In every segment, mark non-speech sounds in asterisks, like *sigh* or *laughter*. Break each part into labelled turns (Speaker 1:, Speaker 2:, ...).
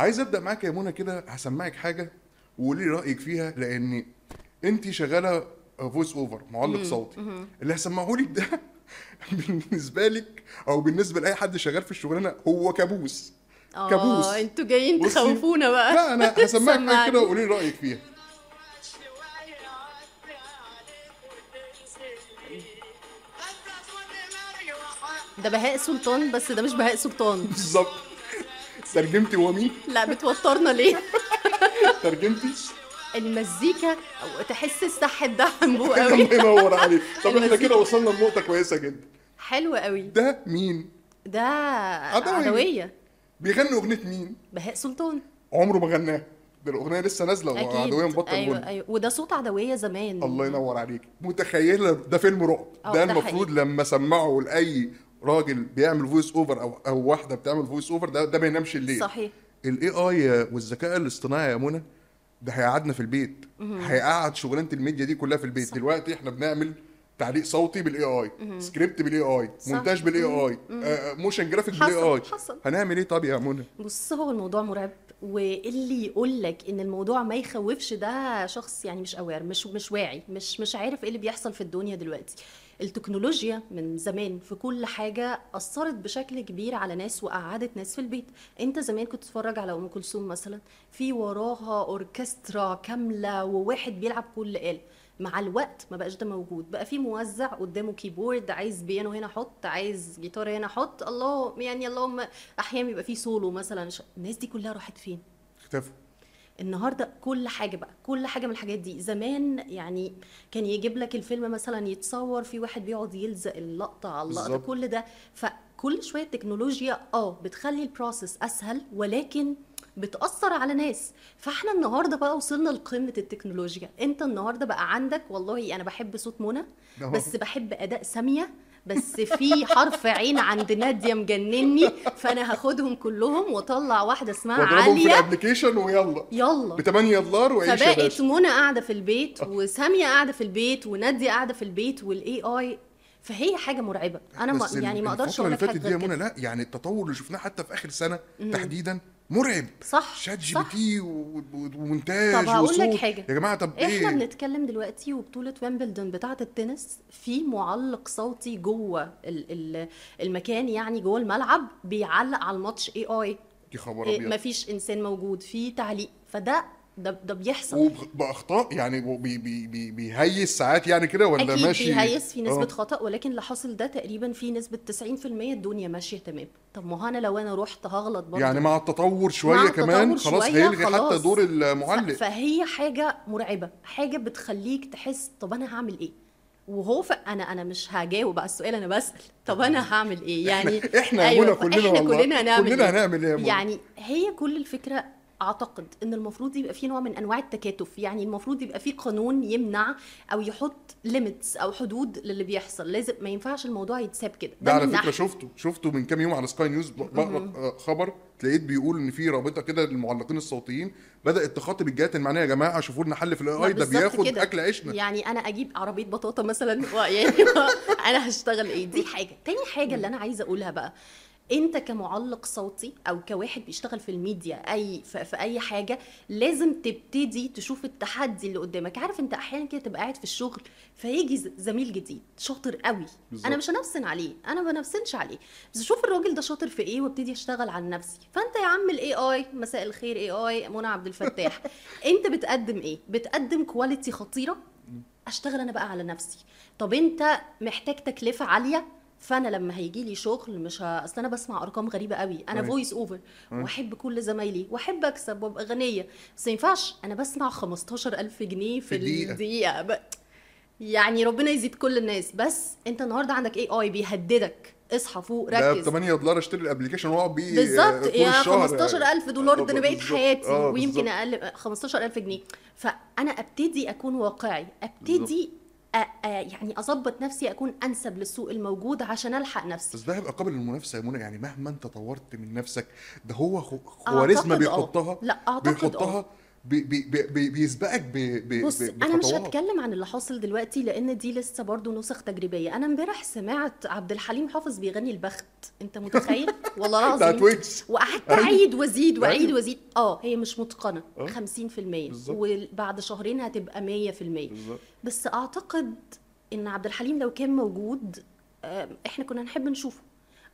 Speaker 1: عايز أبدأ معاك يا منى كده هسمعك حاجة وقولي لي رأيك فيها لأن انت شغالة voice over معلق صوتي. اللي هسمعه لك ده *laughs* بالنسبة لك أو بالنسبة لأي حد شغال في الشغلانة هو كابوس. كابوس.
Speaker 2: آه أنتوا جايين تخوفونا بقى.
Speaker 1: لا أنا *laughs* هسمعك
Speaker 2: حاجة.
Speaker 1: كده وقولي لي رأيك فيها. *laughs*
Speaker 2: ده بهاء سلطان بس ده مش بهاء سلطان.
Speaker 1: بالظبط. ترجمتي هو مين؟
Speaker 2: لا بتوترنا ليه؟ *laughs*
Speaker 1: ترجمتي؟
Speaker 2: المزيكا أو تحس السح ده حنبوه قوي.
Speaker 1: الله ينور عليك. *laughs* طب
Speaker 2: إحنا.
Speaker 1: كده وصلنا لنقطة كويسة جدا.
Speaker 2: حلو قوي.
Speaker 1: ده مين؟
Speaker 2: ده
Speaker 1: عدوية.
Speaker 2: عدوية.
Speaker 1: بيغني أغنية مين؟
Speaker 2: بهاء سلطان.
Speaker 1: عمره ما غناها. ده الأغنية لسه
Speaker 2: نازلة.
Speaker 1: وعدويه مبطل أيوه
Speaker 2: أيوه. وده صوت عدوية زمان.
Speaker 1: الله ينور عليك. متخيلة ده فيلم رعب. ده
Speaker 2: ده
Speaker 1: المفروض
Speaker 2: حقيقي.
Speaker 1: لما سمعه لأي راجل بيعمل voice over أو أو واحدة بتعمل voice over ده ده ما ينامش الليل.
Speaker 2: صحيح.
Speaker 1: ال AI والذكاء الاصطناعي يا منى ده هيقعدنا في البيت. هيقعد شغلانة الميديا دي كلها في البيت.
Speaker 2: صح.
Speaker 1: دلوقتي إحنا بنعمل تعليق صوتي بال AI script بال
Speaker 2: AI.
Speaker 1: مونتاج بال AI motion
Speaker 2: graphic
Speaker 1: بال
Speaker 2: AI.
Speaker 1: هنعمل إيه طب يا منى؟
Speaker 2: بص هو الموضوع مرعب واللي يقول لك إن الموضوع ما يخوفش ده شخص يعني مش aware مش مش واعي مش مش عارف إيه اللي بيحصل في الدنيا دلوقتي. التكنولوجيا من زمان في كل حاجة أثرت بشكل كبير على ناس وقعدت ناس في البيت. أنت زمان كنت تتفرج على أم كلثوم مثلا في وراها أوركسترا كاملة وواحد بيلعب كل آلة. مع الوقت ما بقاش ده موجود. بقى في موزع قدامه keyboard عايز بيانو هنا حط عايز جيتار هنا حط. الله يعني اللهم أحيانا بيبقى في سولو مثلا. الناس دي كلها راحت فين؟
Speaker 1: اختفوا.
Speaker 2: النهارده كل حاجة بقى كل حاجة من الحاجات دي. زمان يعني كان يجيب لك الفيلم مثلا يتصور في واحد بيقعد يلزق اللقطة على
Speaker 1: اللقطة.
Speaker 2: كل ده. فكل شوية التكنولوجيا آه بتخلي ال process أسهل ولكن بتأثر على ناس. فإحنا النهارده بقى وصلنا لقمة التكنولوجيا. أنت النهارده بقى عندك والله أنا بحب صوت منى. بس بحب أداء سامية. بس في حرف عين عند نادية مجنني فأنا هاخدهم كلهم وأطلع واحدة اسمها
Speaker 1: واضربهم في
Speaker 2: عالية.
Speaker 1: ال application ويلا.
Speaker 2: يلا.
Speaker 1: ب 8 دولار وعيش
Speaker 2: فبقت منى قاعدة في البيت وسامية قاعدة في البيت ونادية قاعدة في البيت وال AI فهي حاجة مرعبة. أنا ما يعني ما
Speaker 1: أقدرش
Speaker 2: أقول
Speaker 1: اللي
Speaker 2: لك
Speaker 1: فاتت
Speaker 2: حاجة
Speaker 1: دي يا منى. لا يعني التطور اللي شفناه حتى في آخر سنة تحديدا مرعب
Speaker 2: صح
Speaker 1: Chat GP. T ومونتاج
Speaker 2: طب هقول لك. حاجة.
Speaker 1: يا جماعة طب
Speaker 2: إحنا
Speaker 1: إيه
Speaker 2: بنتكلم دلوقتي وبطولة ويمبلدون بتاعة التنس في معلق صوتي جوه ال- ال- المكان يعني جوه الملعب بيعلق على الماتش AI
Speaker 1: يا خبر
Speaker 2: إيه،
Speaker 1: ابيض
Speaker 2: مفيش إنسان موجود في تعليق فده ده ده بيحصل
Speaker 1: وباخطاء يعني بي بي بي بيهيس ساعات يعني كده ولا
Speaker 2: أكيد
Speaker 1: ماشي
Speaker 2: بيهيس في نسبة
Speaker 1: آه.
Speaker 2: خطأ ولكن اللي حاصل ده تقريبا في نسبة 90% الدنيا ماشية تمام طب ما هو أنا لو أنا رحت هغلط برضه
Speaker 1: يعني مع التطور
Speaker 2: مع
Speaker 1: شوية
Speaker 2: التطور
Speaker 1: كمان خلاص
Speaker 2: شوية
Speaker 1: هيلغي حتى
Speaker 2: خلاص.
Speaker 1: دور المعلق
Speaker 2: فهي حاجة مرعبة حاجة بتخليك تحس طب أنا هعمل إيه وهو. أنا أنا مش هجاوب على السؤال أنا بسأل طب أنا *laughs* هعمل إيه يعني
Speaker 1: إحنا- إحنا يا منى كلنا إحنا.
Speaker 2: كلنا هنعمل
Speaker 1: كلنا
Speaker 2: إيه؟
Speaker 1: هنعمل منى؟
Speaker 2: يعني هي كل الفكرة أعتقد إن المفروض يبقى في نوع من أنواع التكاتف. يعني المفروض يبقى في قانون يمنع أو يحط limits أو حدود للي بيحصل. لازم ما ينفعش الموضوع يتساب كده.
Speaker 1: ده على فكرة
Speaker 2: ناحية.
Speaker 1: شفته. شفته من كام يوم على سكاي نيوز بقرا آه، خبر. لقيت بيقول إن في رابطة كده للمعلقين الصوتيين. بدات تخاطب الجهات المعنية. يا جماعة شوفوا لنا حل في
Speaker 2: ال
Speaker 1: AI ده بياخد
Speaker 2: كده.
Speaker 1: أكل عيشنا.
Speaker 2: يعني أنا أجيب عربية بطاطا مثلا يعني *laughs* أنا هشتغل إيه؟ دي حاجة. تاني حاجة اللي أنا عايزة أقولها بقى. انت كمعلق صوتي أو كواحد بيشتغل في الميديا اي في, اي حاجة لازم تبتدي تشوف التحدي اللي قدامك. عارف انت أحيانا كده تبقى قاعد في الشغل فيجي زميل جديد شاطر قوي.
Speaker 1: بالظبط.
Speaker 2: أنا مش هنفسن عليه أنا ما بنفسنش عليه. بس شوف الراجل ده شاطر في إيه وابتدي اشتغل على نفسي. فانت يا عم ال AI مساء الخير AI منى عبد الفتاح. *laughs* انت بتقدم إيه؟ بتقدم quality خطيرة؟ اشتغل أنا بقى على نفسي. طب انت محتاج تكلفة عالية؟ فانا لما هيجي لي شغل مش ه... اصل أنا بسمع ارقام غريبة قوي.
Speaker 1: أنا.
Speaker 2: voice over واحب كل زمايلي. واحب اكسب وابقى غنية. بس ما ينفعش. أنا بسمع 15000 جنيه في,
Speaker 1: في دقيقة.
Speaker 2: الدقيقة. ب... يعني ربنا يزيد كل الناس. بس انت النهارده عندك AI بيهددك. اصحى فوق
Speaker 1: ده ب
Speaker 2: ركز.
Speaker 1: 8 دولار اشتري ال application واقعد بيه
Speaker 2: بالظبط.
Speaker 1: آه،
Speaker 2: يا
Speaker 1: الشهر.
Speaker 2: 15000 دولار ده أنا بقيت. حياتي.
Speaker 1: آه،
Speaker 2: ويمكن. أقل 15000 جنيه. فأنا أبتدي أكون واقعي. أبتدي أ- يعني أظبط نفسي أكون أنسب للسوق الموجود عشان ألحق نفسي
Speaker 1: بس ده هيبقى قابل للمنافسة يا منى يعني مهما أنت طورت من نفسك ده هو خو- خوارزميا
Speaker 2: أعتقد آه.
Speaker 1: بيحطها
Speaker 2: لا، أعتقد
Speaker 1: بيحطها
Speaker 2: آه.
Speaker 1: بي بي بي بيسبقك ب ب
Speaker 2: بص أنا مش. هتكلم عن اللي حاصل دلوقتي لأن دي لسه برضو نسخ تجريبية أنا امبارح سمعت عبد الحليم حافظ بيغني البخت أنت متخيل *laughs* والله العظيم وقعدت. أعيد وأزيد
Speaker 1: وأعيد.
Speaker 2: وأزيد آه هي مش متقنة
Speaker 1: آه.
Speaker 2: 50%
Speaker 1: بالظبط.
Speaker 2: وبعد شهرين هتبقى 100%
Speaker 1: بالظبط
Speaker 2: بس أعتقد إن عبد الحليم لو كان موجود آه، إحنا كنا نحب نشوفه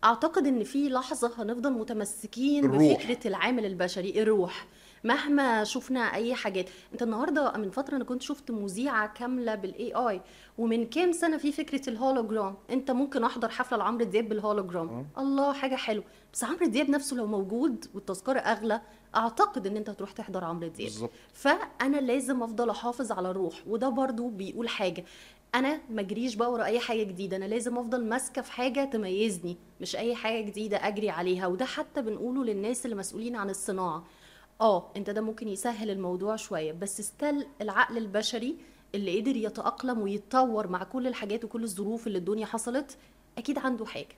Speaker 2: أعتقد إن في لحظة هنفضل متمسكين
Speaker 1: الروح.
Speaker 2: بفكرة العامل البشري الروح مهما شفنا أي حاجات. أنت النهارده من فترة أنا كنت شفت مذيعة كاملة بال AI ومن كام سنة في فكرة الهولوجرام أنت ممكن أحضر حفلة لعمرو دياب بالهولوجرام. الله حاجة حلوة. بس عمرو دياب نفسه لو موجود والتذكرة أغلى أعتقد إن أنت هتروح تحضر عمرو دياب.
Speaker 1: بالظبط.
Speaker 2: فأنا لازم أفضل أحافظ على الروح وده برضو بيقول حاجة. أنا ما أجريش بقى ورا أي حاجة جديدة أنا لازم أفضل ماسكة في حاجة تميزني مش أي حاجة جديدة أجري عليها. وده حتى بنقوله للناس اللي مسؤولين عن الصناعة. آه أنت ده ممكن يسهل الموضوع شوية بس استل العقل البشري اللي قدر يتأقلم ويتطور مع كل الحاجات وكل الظروف اللي الدنيا حصلت أكيد عنده حاجة.